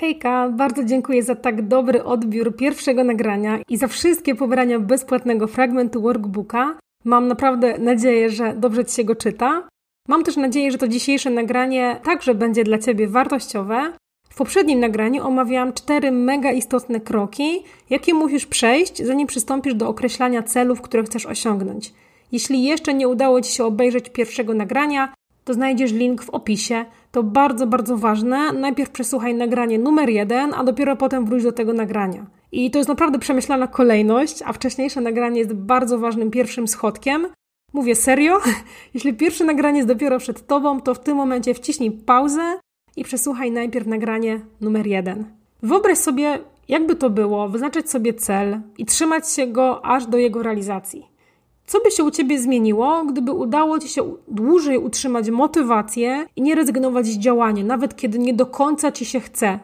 Hejka, bardzo dziękuję za tak dobry odbiór pierwszego nagrania i za wszystkie pobrania bezpłatnego fragmentu workbooka. Mam naprawdę nadzieję, że dobrze Ci się go czyta. Mam też nadzieję, że to dzisiejsze nagranie także będzie dla Ciebie wartościowe. W poprzednim nagraniu omawiałam cztery mega istotne kroki, jakie musisz przejść, zanim przystąpisz do określania celów, które chcesz osiągnąć. Jeśli jeszcze nie udało Ci się obejrzeć pierwszego nagrania, to znajdziesz link w opisie. To bardzo, bardzo ważne. Najpierw przesłuchaj nagranie numer jeden, a dopiero potem wróć do tego nagrania. I to jest naprawdę przemyślana kolejność, a wcześniejsze nagranie jest bardzo ważnym pierwszym schodkiem. Mówię serio? Jeśli pierwsze nagranie jest dopiero przed Tobą, to w tym momencie wciśnij pauzę i przesłuchaj najpierw nagranie numer jeden. Wyobraź sobie, jakby to było, wyznaczyć sobie cel i trzymać się go aż do jego realizacji. Co by się u Ciebie zmieniło, gdyby udało Ci się dłużej utrzymać motywację i nie rezygnować z działania, nawet kiedy nie do końca Ci się chce?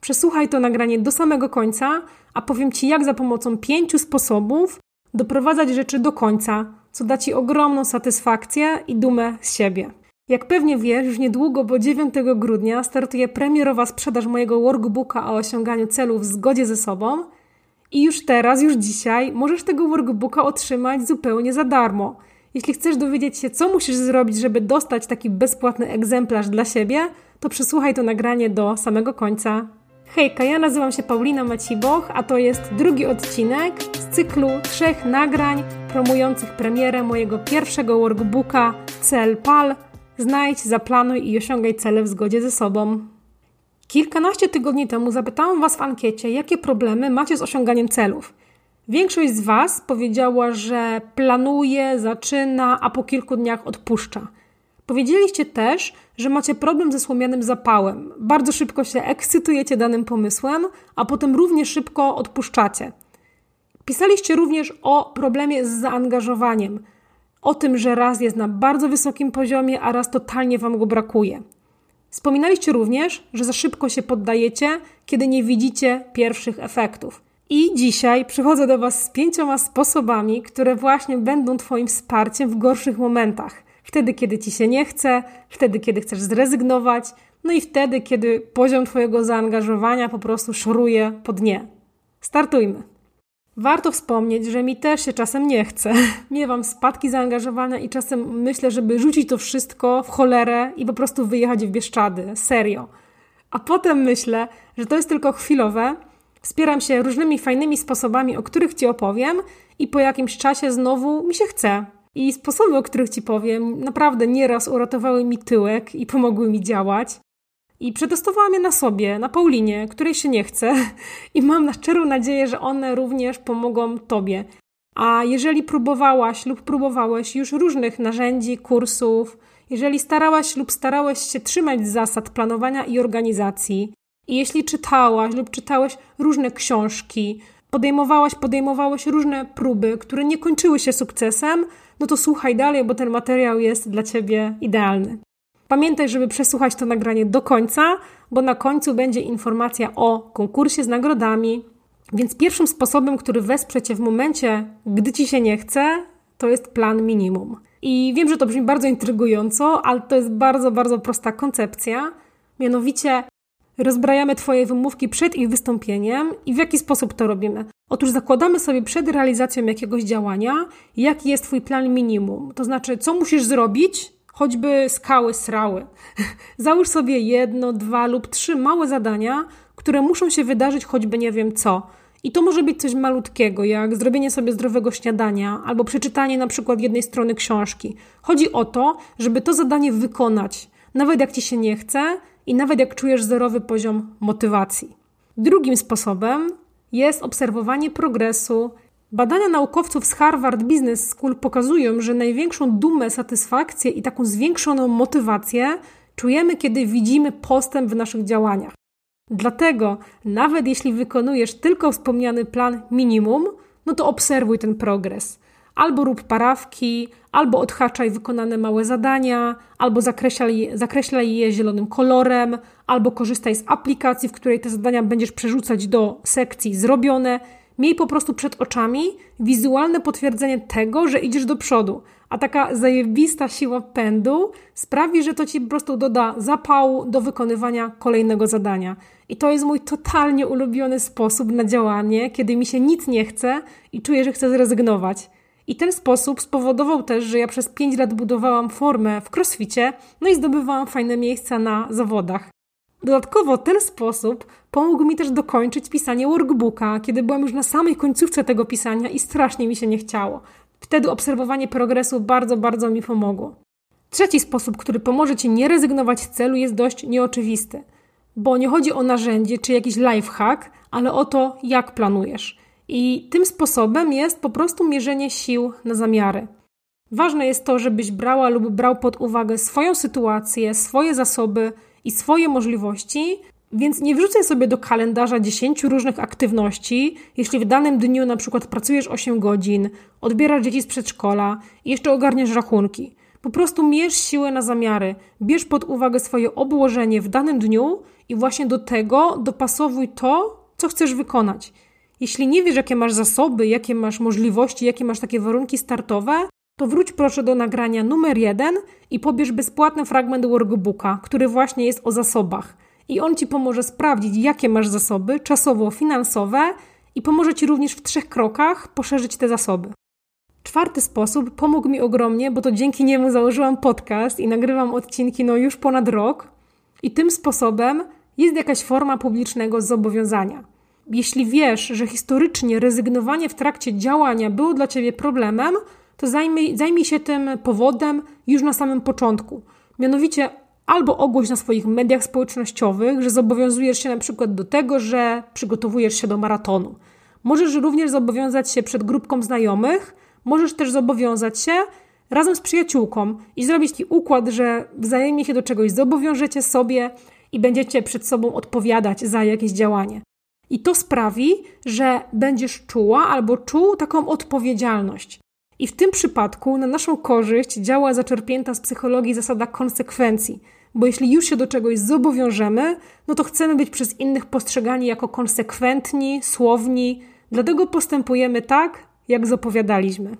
Przesłuchaj to nagranie do samego końca, a powiem Ci, jak za pomocą pięciu sposobów doprowadzać rzeczy do końca, co da Ci ogromną satysfakcję i dumę z siebie. Jak pewnie wiesz, już niedługo, bo 9 grudnia startuje premierowa sprzedaż mojego workbooka o osiąganiu celów w zgodzie ze sobą – i już teraz, już dzisiaj możesz tego workbooka otrzymać zupełnie za darmo. Jeśli chcesz dowiedzieć się, co musisz zrobić, żeby dostać taki bezpłatny egzemplarz dla siebie, to przesłuchaj to nagranie do samego końca. Hejka, ja nazywam się Paulina Maciboch, a to jest drugi odcinek z cyklu trzech nagrań promujących premierę mojego pierwszego workbooka Cel PAL. Znajdź, zaplanuj i osiągaj cele w zgodzie ze sobą. Kilkanaście tygodni temu zapytałam Was w ankiecie, jakie problemy macie z osiąganiem celów. Większość z Was powiedziała, że planuje, zaczyna, a po kilku dniach odpuszcza. Powiedzieliście też, że macie problem ze słomianym zapałem. Bardzo szybko się ekscytujecie danym pomysłem, a potem równie szybko odpuszczacie. Pisaliście również o problemie z zaangażowaniem. O tym, że raz jest na bardzo wysokim poziomie, a raz totalnie Wam go brakuje. Wspominaliście również, że za szybko się poddajecie, kiedy nie widzicie pierwszych efektów. I dzisiaj przychodzę do Was z pięcioma sposobami, które właśnie będą Twoim wsparciem w gorszych momentach. Wtedy, kiedy Ci się nie chce, wtedy, kiedy chcesz zrezygnować, no i wtedy, kiedy poziom Twojego zaangażowania po prostu szoruje po dnie. Startujmy! Warto wspomnieć, że mi też się czasem nie chce. Miewam spadki zaangażowania i czasem myślę, żeby rzucić to wszystko w cholerę i po prostu wyjechać w Bieszczady. Serio. A potem myślę, że to jest tylko chwilowe. Wspieram się różnymi fajnymi sposobami, o których Ci opowiem i po jakimś czasie znowu mi się chce. I sposoby, o których Ci powiem, naprawdę nieraz uratowały mi tyłek i pomogły mi działać. I przetestowałam je na sobie, na Paulinie, której się nie chce, i mam na szczerą nadzieję, że one również pomogą Tobie. A jeżeli próbowałaś lub próbowałeś już różnych narzędzi, kursów, jeżeli starałaś lub starałeś się trzymać zasad planowania i organizacji, i jeśli czytałaś lub czytałeś różne książki, podejmowałaś, podejmowałeś różne próby, które nie kończyły się sukcesem, no to słuchaj dalej, bo ten materiał jest dla Ciebie idealny. Pamiętaj, żeby przesłuchać to nagranie do końca, bo na końcu będzie informacja o konkursie z nagrodami. Więc pierwszym sposobem, który wesprze Cię w momencie, gdy Ci się nie chce, to jest plan minimum. I wiem, że to brzmi bardzo intrygująco, ale to jest bardzo, bardzo prosta koncepcja. Mianowicie rozbrajamy Twoje wymówki przed ich wystąpieniem i w jaki sposób to robimy? Otóż zakładamy sobie przed realizacją jakiegoś działania, jaki jest Twój plan minimum. To znaczy, co musisz zrobić, choćby skały srały. Załóż sobie jedno, dwa lub trzy małe zadania, które muszą się wydarzyć, choćby nie wiem co. I to może być coś malutkiego, jak zrobienie sobie zdrowego śniadania albo przeczytanie na przykład jednej strony książki. Chodzi o to, żeby to zadanie wykonać, nawet jak ci się nie chce i nawet jak czujesz zerowy poziom motywacji. Drugim sposobem jest obserwowanie progresu Badania naukowców z Harvard Business School pokazują, że największą dumę, satysfakcję i taką zwiększoną motywację czujemy, kiedy widzimy postęp w naszych działaniach. Dlatego, nawet jeśli wykonujesz tylko wspomniany plan minimum, no to obserwuj ten progres. Albo rób parawki, albo odhaczaj wykonane małe zadania, albo zakreślaj, zakreślaj je zielonym kolorem, albo korzystaj z aplikacji, w której te zadania będziesz przerzucać do sekcji zrobione Miej po prostu przed oczami wizualne potwierdzenie tego, że idziesz do przodu. A taka zajebista siła pędu sprawi, że to ci po prostu doda zapału do wykonywania kolejnego zadania. I to jest mój totalnie ulubiony sposób na działanie, kiedy mi się nic nie chce i czuję, że chcę zrezygnować. I ten sposób spowodował też, że ja przez 5 lat budowałam formę w crossficie, no i zdobywałam fajne miejsca na zawodach. Dodatkowo ten sposób pomógł mi też dokończyć pisanie workbooka, kiedy byłam już na samej końcówce tego pisania i strasznie mi się nie chciało. Wtedy obserwowanie progresu bardzo, bardzo mi pomogło. Trzeci sposób, który pomoże Ci nie rezygnować z celu, jest dość nieoczywisty, bo nie chodzi o narzędzie czy jakiś lifehack, ale o to, jak planujesz. I tym sposobem jest po prostu mierzenie sił na zamiary. Ważne jest to, żebyś brała lub brał pod uwagę swoją sytuację, swoje zasoby i swoje możliwości, więc nie wrzucaj sobie do kalendarza 10 różnych aktywności, jeśli w danym dniu na przykład pracujesz 8 godzin, odbierasz dzieci z przedszkola i jeszcze ogarniesz rachunki. Po prostu mierz siłę na zamiary, bierz pod uwagę swoje obłożenie w danym dniu i właśnie do tego dopasowuj to, co chcesz wykonać. Jeśli nie wiesz, jakie masz zasoby, jakie masz możliwości, jakie masz takie warunki startowe, to wróć proszę do nagrania numer jeden i pobierz bezpłatny fragment workbooka, który właśnie jest o zasobach. I on ci pomoże sprawdzić, jakie masz zasoby czasowo-finansowe i pomoże ci również w trzech krokach poszerzyć te zasoby. Czwarty sposób pomógł mi ogromnie, bo to dzięki niemu założyłam podcast i nagrywam odcinki no już ponad rok. I tym sposobem jest jakaś forma publicznego zobowiązania. Jeśli wiesz, że historycznie rezygnowanie w trakcie działania było dla ciebie problemem, to zajmij, zajmij się tym powodem już na samym początku. Mianowicie albo ogłoś na swoich mediach społecznościowych, że zobowiązujesz się na przykład do tego, że przygotowujesz się do maratonu. Możesz również zobowiązać się przed grupką znajomych, możesz też zobowiązać się razem z przyjaciółką i zrobić taki układ, że wzajemnie się do czegoś zobowiążecie sobie i będziecie przed sobą odpowiadać za jakieś działanie. I to sprawi, że będziesz czuła albo czuł taką odpowiedzialność. I w tym przypadku na naszą korzyść działa zaczerpnięta z psychologii zasada konsekwencji, bo jeśli już się do czegoś zobowiążemy, no to chcemy być przez innych postrzegani jako konsekwentni, słowni, dlatego postępujemy tak, jak zapowiadaliśmy.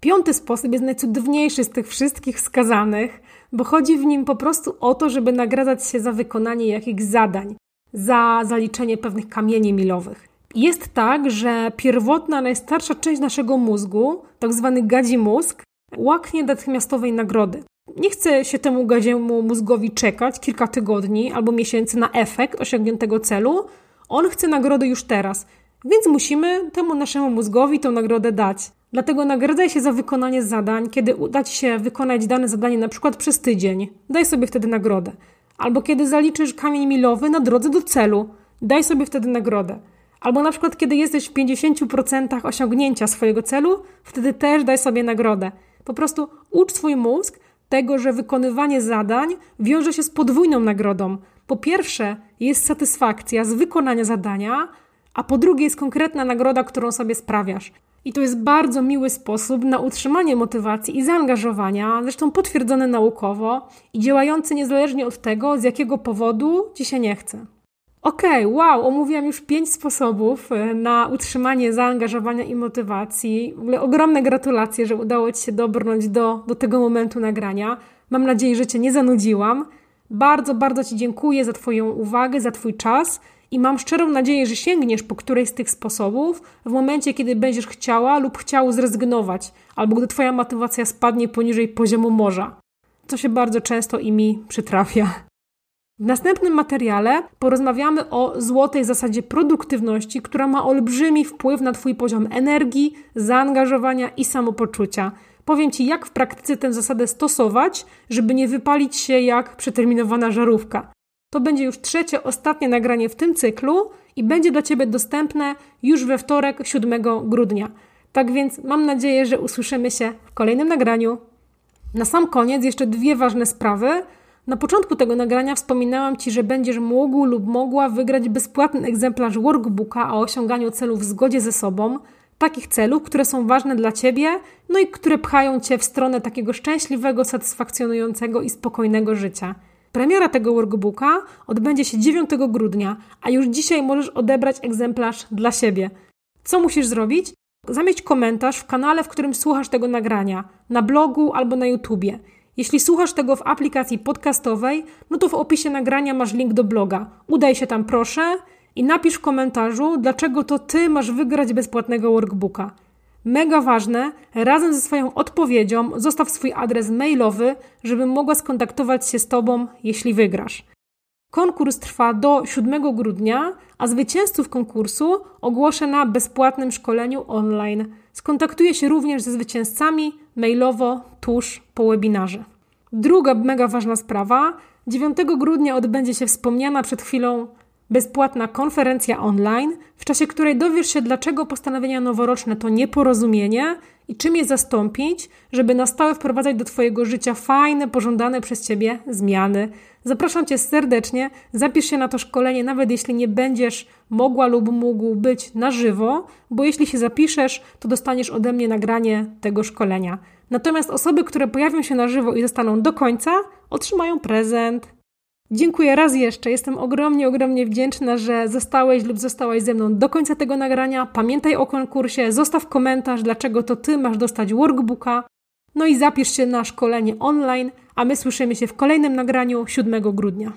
Piąty sposób jest najcudowniejszy z tych wszystkich wskazanych, bo chodzi w nim po prostu o to, żeby nagradzać się za wykonanie jakichś zadań, za zaliczenie pewnych kamieni milowych. Jest tak, że pierwotna, najstarsza część naszego mózgu, tak zwany gadzi mózg, łaknie natychmiastowej nagrody. Nie chce się temu gadziemu mózgowi czekać kilka tygodni albo miesięcy na efekt osiągniętego celu. On chce nagrody już teraz, więc musimy temu naszemu mózgowi tę nagrodę dać. Dlatego nagradzaj się za wykonanie zadań, kiedy uda Ci się wykonać dane zadanie na przykład przez tydzień. Daj sobie wtedy nagrodę. Albo kiedy zaliczysz kamień milowy na drodze do celu. Daj sobie wtedy nagrodę. Albo na przykład, kiedy jesteś w 50% osiągnięcia swojego celu, wtedy też daj sobie nagrodę. Po prostu ucz swój mózg tego, że wykonywanie zadań wiąże się z podwójną nagrodą. Po pierwsze, jest satysfakcja z wykonania zadania, a po drugie, jest konkretna nagroda, którą sobie sprawiasz. I to jest bardzo miły sposób na utrzymanie motywacji i zaangażowania, zresztą potwierdzony naukowo i działający niezależnie od tego, z jakiego powodu ci się nie chce. Okej, okay, wow, omówiłam już pięć sposobów e, na utrzymanie zaangażowania i motywacji. W ogóle ogromne gratulacje, że udało Ci się dobrnąć do, do tego momentu nagrania. Mam nadzieję, że Cię nie zanudziłam. Bardzo, bardzo Ci dziękuję za Twoją uwagę, za Twój czas i mam szczerą nadzieję, że sięgniesz po którejś z tych sposobów w momencie, kiedy będziesz chciała lub chciał zrezygnować, albo gdy Twoja motywacja spadnie poniżej poziomu morza, co się bardzo często i mi przytrafia. W następnym materiale porozmawiamy o złotej zasadzie produktywności, która ma olbrzymi wpływ na Twój poziom energii, zaangażowania i samopoczucia. Powiem Ci, jak w praktyce tę zasadę stosować, żeby nie wypalić się jak przeterminowana żarówka. To będzie już trzecie, ostatnie nagranie w tym cyklu i będzie dla Ciebie dostępne już we wtorek, 7 grudnia. Tak więc mam nadzieję, że usłyszymy się w kolejnym nagraniu. Na sam koniec jeszcze dwie ważne sprawy. Na początku tego nagrania wspominałam Ci, że będziesz mógł lub mogła wygrać bezpłatny egzemplarz workbooka o osiąganiu celów w zgodzie ze sobą, takich celów, które są ważne dla Ciebie, no i które pchają Cię w stronę takiego szczęśliwego, satysfakcjonującego i spokojnego życia. Premiera tego workbooka odbędzie się 9 grudnia, a już dzisiaj możesz odebrać egzemplarz dla siebie. Co musisz zrobić? Zamieść komentarz w kanale, w którym słuchasz tego nagrania, na blogu albo na YouTubie. Jeśli słuchasz tego w aplikacji podcastowej, no to w opisie nagrania masz link do bloga. Udaj się tam proszę i napisz w komentarzu, dlaczego to ty masz wygrać bezpłatnego workbooka. Mega ważne, razem ze swoją odpowiedzią zostaw swój adres mailowy, żebym mogła skontaktować się z tobą, jeśli wygrasz. Konkurs trwa do 7 grudnia, a zwycięzców konkursu ogłoszę na bezpłatnym szkoleniu online. Skontaktuję się również ze zwycięzcami mailowo tuż po webinarze. Druga mega ważna sprawa. 9 grudnia odbędzie się wspomniana przed chwilą bezpłatna konferencja online, w czasie której dowiesz się, dlaczego postanowienia noworoczne to nieporozumienie i czym je zastąpić, żeby na stałe wprowadzać do Twojego życia fajne, pożądane przez Ciebie zmiany. Zapraszam Cię serdecznie, zapisz się na to szkolenie, nawet jeśli nie będziesz mogła lub mógł być na żywo, bo jeśli się zapiszesz, to dostaniesz ode mnie nagranie tego szkolenia. Natomiast osoby, które pojawią się na żywo i zostaną do końca, otrzymają prezent. Dziękuję raz jeszcze. Jestem ogromnie, ogromnie wdzięczna, że zostałeś lub zostałaś ze mną do końca tego nagrania. Pamiętaj o konkursie, zostaw komentarz, dlaczego to ty masz dostać workbooka. No i zapisz się na szkolenie online, a my słyszymy się w kolejnym nagraniu 7 grudnia.